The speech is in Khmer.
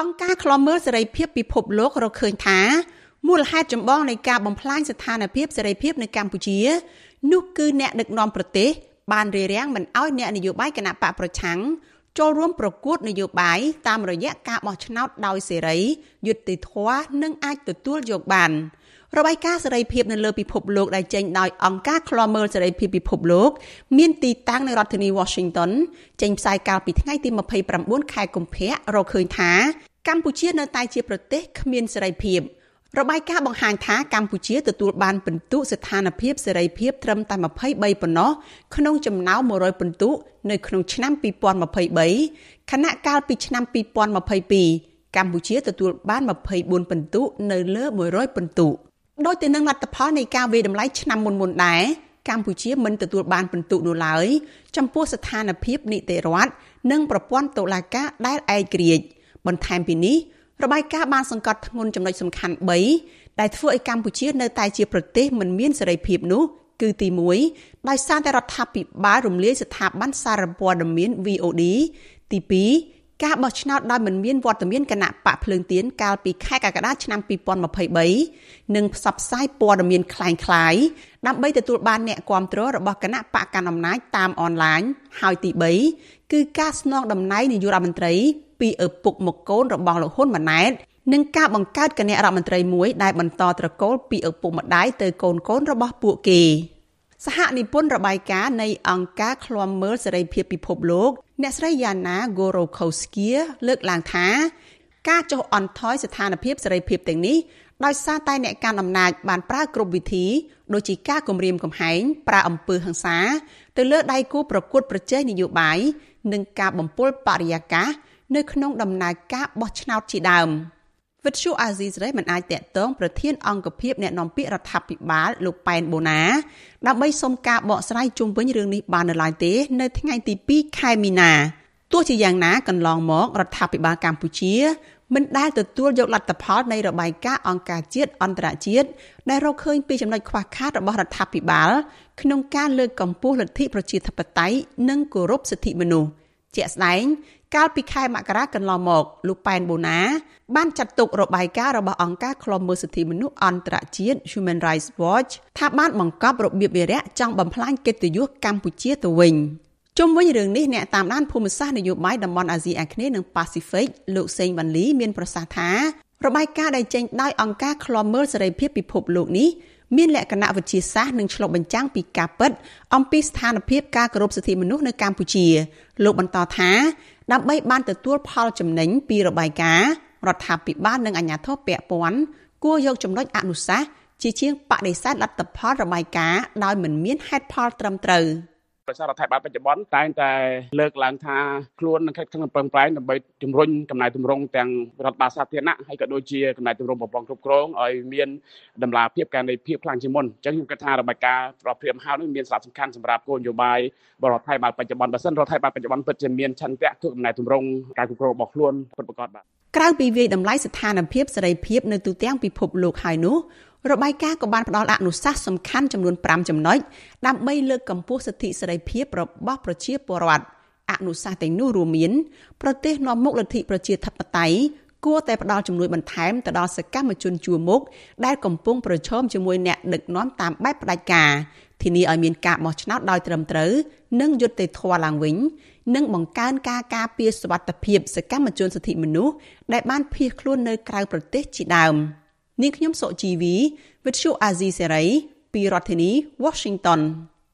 អង្គការឃ្លាំមើលសេរីភាពពិភពលោករកឃើញថាមូលហេតុចម្បងនៃការបំផ្លាញស្ថានភាពសេរីភាពនៅកម្ពុជា នោះគឺអ្នកដឹកនាំប្រទេសបានរារាំងមិនអោយអ្នកនយោបាយគណៈបកប្រឆាំងចូលរួមប្រកួតនយោបាយតាមរយៈការបោះឆ្នោតដោយសេរីយុត្តិធម៌និងអាចទទួលយកបានរបាយការណ៍សេរីភាពនៅលើពិភពលោកដែលចេញដោយអង្គការឃ្លាំមើលសេរីភាពពិភពលោកមានទីតាំងនៅរដ្ឋធានី Washington ចេញផ្សាយកាលពីថ្ងៃទី29ខែកុម្ភៈរកឃើញថា កម្ពុជានៅតែជាប្រទេសគ្មានសេរីភាព។របាយការណ៍បង្ហាញថាកម្ពុជាទទួលបានពិន្ទុស្ថានភាពសេរីភាពត្រឹមតែ23ប៉ុណ្ណោះក្នុងចំណោម100ពិន្ទុនៅក្នុងឆ្នាំ2023ខណៈកាលពីឆ្នាំ2022កម្ពុជាទទួលបាន24ពិន្ទុនៅលើ100ពិន្ទុដោយទៅនឹងលទ្ធផលនៃការវិតម្លៃឆ្នាំមុនមុនដែរកម្ពុជាមិនទទួលបានពិន្ទុនោះឡើយចំពោះស្ថានភាពនីតិរដ្ឋនិងប្រព័ន្ធតុលាការដែលឯករាជ្យ បន្ថែមពីនេះរបាយការណ៍បានសង្កត់ធ្ងន់ចំណុចសំខាន់3ដែលធ្វើឲ្យកម្ពុជានៅតែជាប្រទេសមិនមានសេរីភាពនោះគឺទី1ដោយសារតែរដ្ឋាភិបាលរំលាយស្ថាប័នសារព័ត៌មាន VOD ទី2 ការបោះឆ្នោតដោយមិនមានវត្តមានគណៈបកភ្លើងទៀនកាលពីខែកក្កដាឆ្នាំ2023និងផ្សព្វផ្សាយព័ត៌មានคล้ายៗដើម្បីទទួលបានអ្នកគាំទ្ររបស់គណៈបកកណ្ដាលអំណាចតាមអនឡាញហើយទី3គឺការស្នងតំណែងនាយករដ្ឋមន្ត្រីពីឪពុកមកកូនរបស់លោកហ៊ុនម៉ាណែតនិងការបង្កើតគណៈរដ្ឋមន្ត្រីមួយដែលបន្តត្រកូលពីឪពុកម្ដាយទៅកូនកូនរបស់ពួកគេសហនិពន្ធរបាយការណ៍នៃអង្គការឃ្លាំមើលសេរីភាពពិភពលោក អ្នកស្រីយ៉ាណា Gorokhowskia លើកឡើងថាការចុះអន់ថយស្ថានភាពសេរីភាពទាំងនេះដោយសារតែអ្នកកាន់អំណាចបានប្រើគ្រប់វិធីដូចជាការគំរាមកំហែងប្រើអំពើហិង្សាទៅលើដៃគូប្រកួតប្រជែងនយោបាយនិងការបំពុលបរិយាកាសនៅក្នុងដំណើរការបោះឆ្នោតជាដើម វិទ្យុអាស៊ីសេរីមិនអាចតាក់ទងប្រធានអង្គភិបអ្នកនាំពាក្យរដ្ឋាភិបាលលោកប៉ែនបូណាដើម្បីសុំការបកស្រាយជុំវិញរឿងនេះបាននៅឡើយទេ នៅថ្ងៃទី2ខែមីនាទោះជាយ៉ាងណាកន្លងមករដ្ឋាភិបាលកម្ពុជាមិនដែលទទួលយកលទ្ធផលនៃរបាយការណ៍អង្គការជាតិអន្តរជាតិដែលរកឃើញពីចំណុចខ្វះខាតរបស់រដ្ឋាភិបាល ក្នុងការលើកកម្ពស់លទ្ធិប្រជាធិបតេយ្យនិងគោរពសិទ្ធិមនុស្ស ជាក់ស្ដែងកាលពីខែមករាកន្លងមកលោកប៉ែនបូណា បានចាត់ទុករបាយការណ៍របស់អង្គការឃ្លាំមើលសិទ្ធិមនុស្សអន្តរជាតិ Human Rights Watch ថាបានបង្កប់របៀបវារៈចង់បំផ្លាញកិត្តិយសកម្ពុជាទៅវិញជុំវិញរឿងនេះអ្នកតាមដានភូមិសាស្ត្រនយោបាយតំបន់អាស៊ីអាគ្នេយ៍និងប៉ាស៊ីហ្វិកលោកសេងវ៉ាន់លីមានប្រសាសន៍ថារបាយការណ៍ដែលចេញដោយអង្គការឃ្លាំមើលសេរីភាពពិភពលោកនេះ មានលក្ខណៈវិទ្យាសាស្ត្រនិងឆ្លុះបញ្ចាំងពីការពិតអំពីស្ថានភាពការគោរពសិទ្ធិមនុស្សនៅកម្ពុជាលោកបន្តថាដើម្បីបានទទួលផលចំណេញពីរបាយការណ៍រដ្ឋាភិបាលនិងអាជ្ញាធរពាក់ព័ន្ធគួរយកចំណុចអនុសាសន៍ជាជាងបដិសេធលទ្ធផលរបាយការណ៍ដោយមិនមានហេតុផលត្រឹមត្រូវ។ ដោយសាររដ្ឋាភិបាលបច្ចុប្បន្នតែងតែលើកឡើងថាខ្លួននឹងខិតខំប្រឹងប្រែងដើម្បីជំរុញកំណែទម្រង់ទាំងរដ្ឋបាលសាធារណៈហើយក៏ដូចជាកំណែទម្រង់ប្រព័ន្ធគ្រប់គ្រងឲ្យមានដំណាភាពការនៃភាពខ្លាំងជាងមុនអញ្ចឹងខ្ញុំគិតថារបាយការណ៍ប្រភេទមហៅនេះមានសារៈសំខាន់សម្រាប់គោលនយោបាយបរដ្ឋាភិបាលបច្ចុប្បន្នបើសិនរដ្ឋាភិបាលបច្ចុប្បន្នពិតជាមានឆន្ទៈធ្វើកំណែទម្រង់ការគ្រប់គ្រងរបស់ខ្លួនពិតប្រាកដបាទក្រៅពីវាយតម្លៃស្ថានភាពសេរីភាពនៅទូទាំងពិភពលោកហើយនោះ របាយការណ៍ក៏បានផ្ដល់អនុសាសន៍សំខាន់ចំនួន5ចំណុចដើម្បីលើកកម្ពស់សិទ្ធិសេរីភាពរបស់ប្រជាពលរដ្ឋអនុសាសន៍ទាំងនោះរួមមានប្រទេសនាំមុខលទ្ធិប្រជាធិបតេយ្យគួរតែផ្ដល់ជំនួយបន្ថែមទៅដល់សកម្មជនជួរមុខដែលកំពុងប្រឈមជាមួយអ្នកដឹកនាំតាមបែបផ្ដាច់ការធានាឲ្យមានការបោះឆ្នោតដោយត្រឹមត្រូវនិងយុត្តិធម៌ឡើងវិញនិងបង្កើនការការពារសុវត្ថិភាពសកម្មជនសិទ្ធិមនុស្សដែលបានភៀសខ្លួននៅក្រៅប្រទេសជាដើម នាងខ្ញុំសុជីវីវិទ្យុអាស៊ីសេរីពីរដ្ឋធានី Washington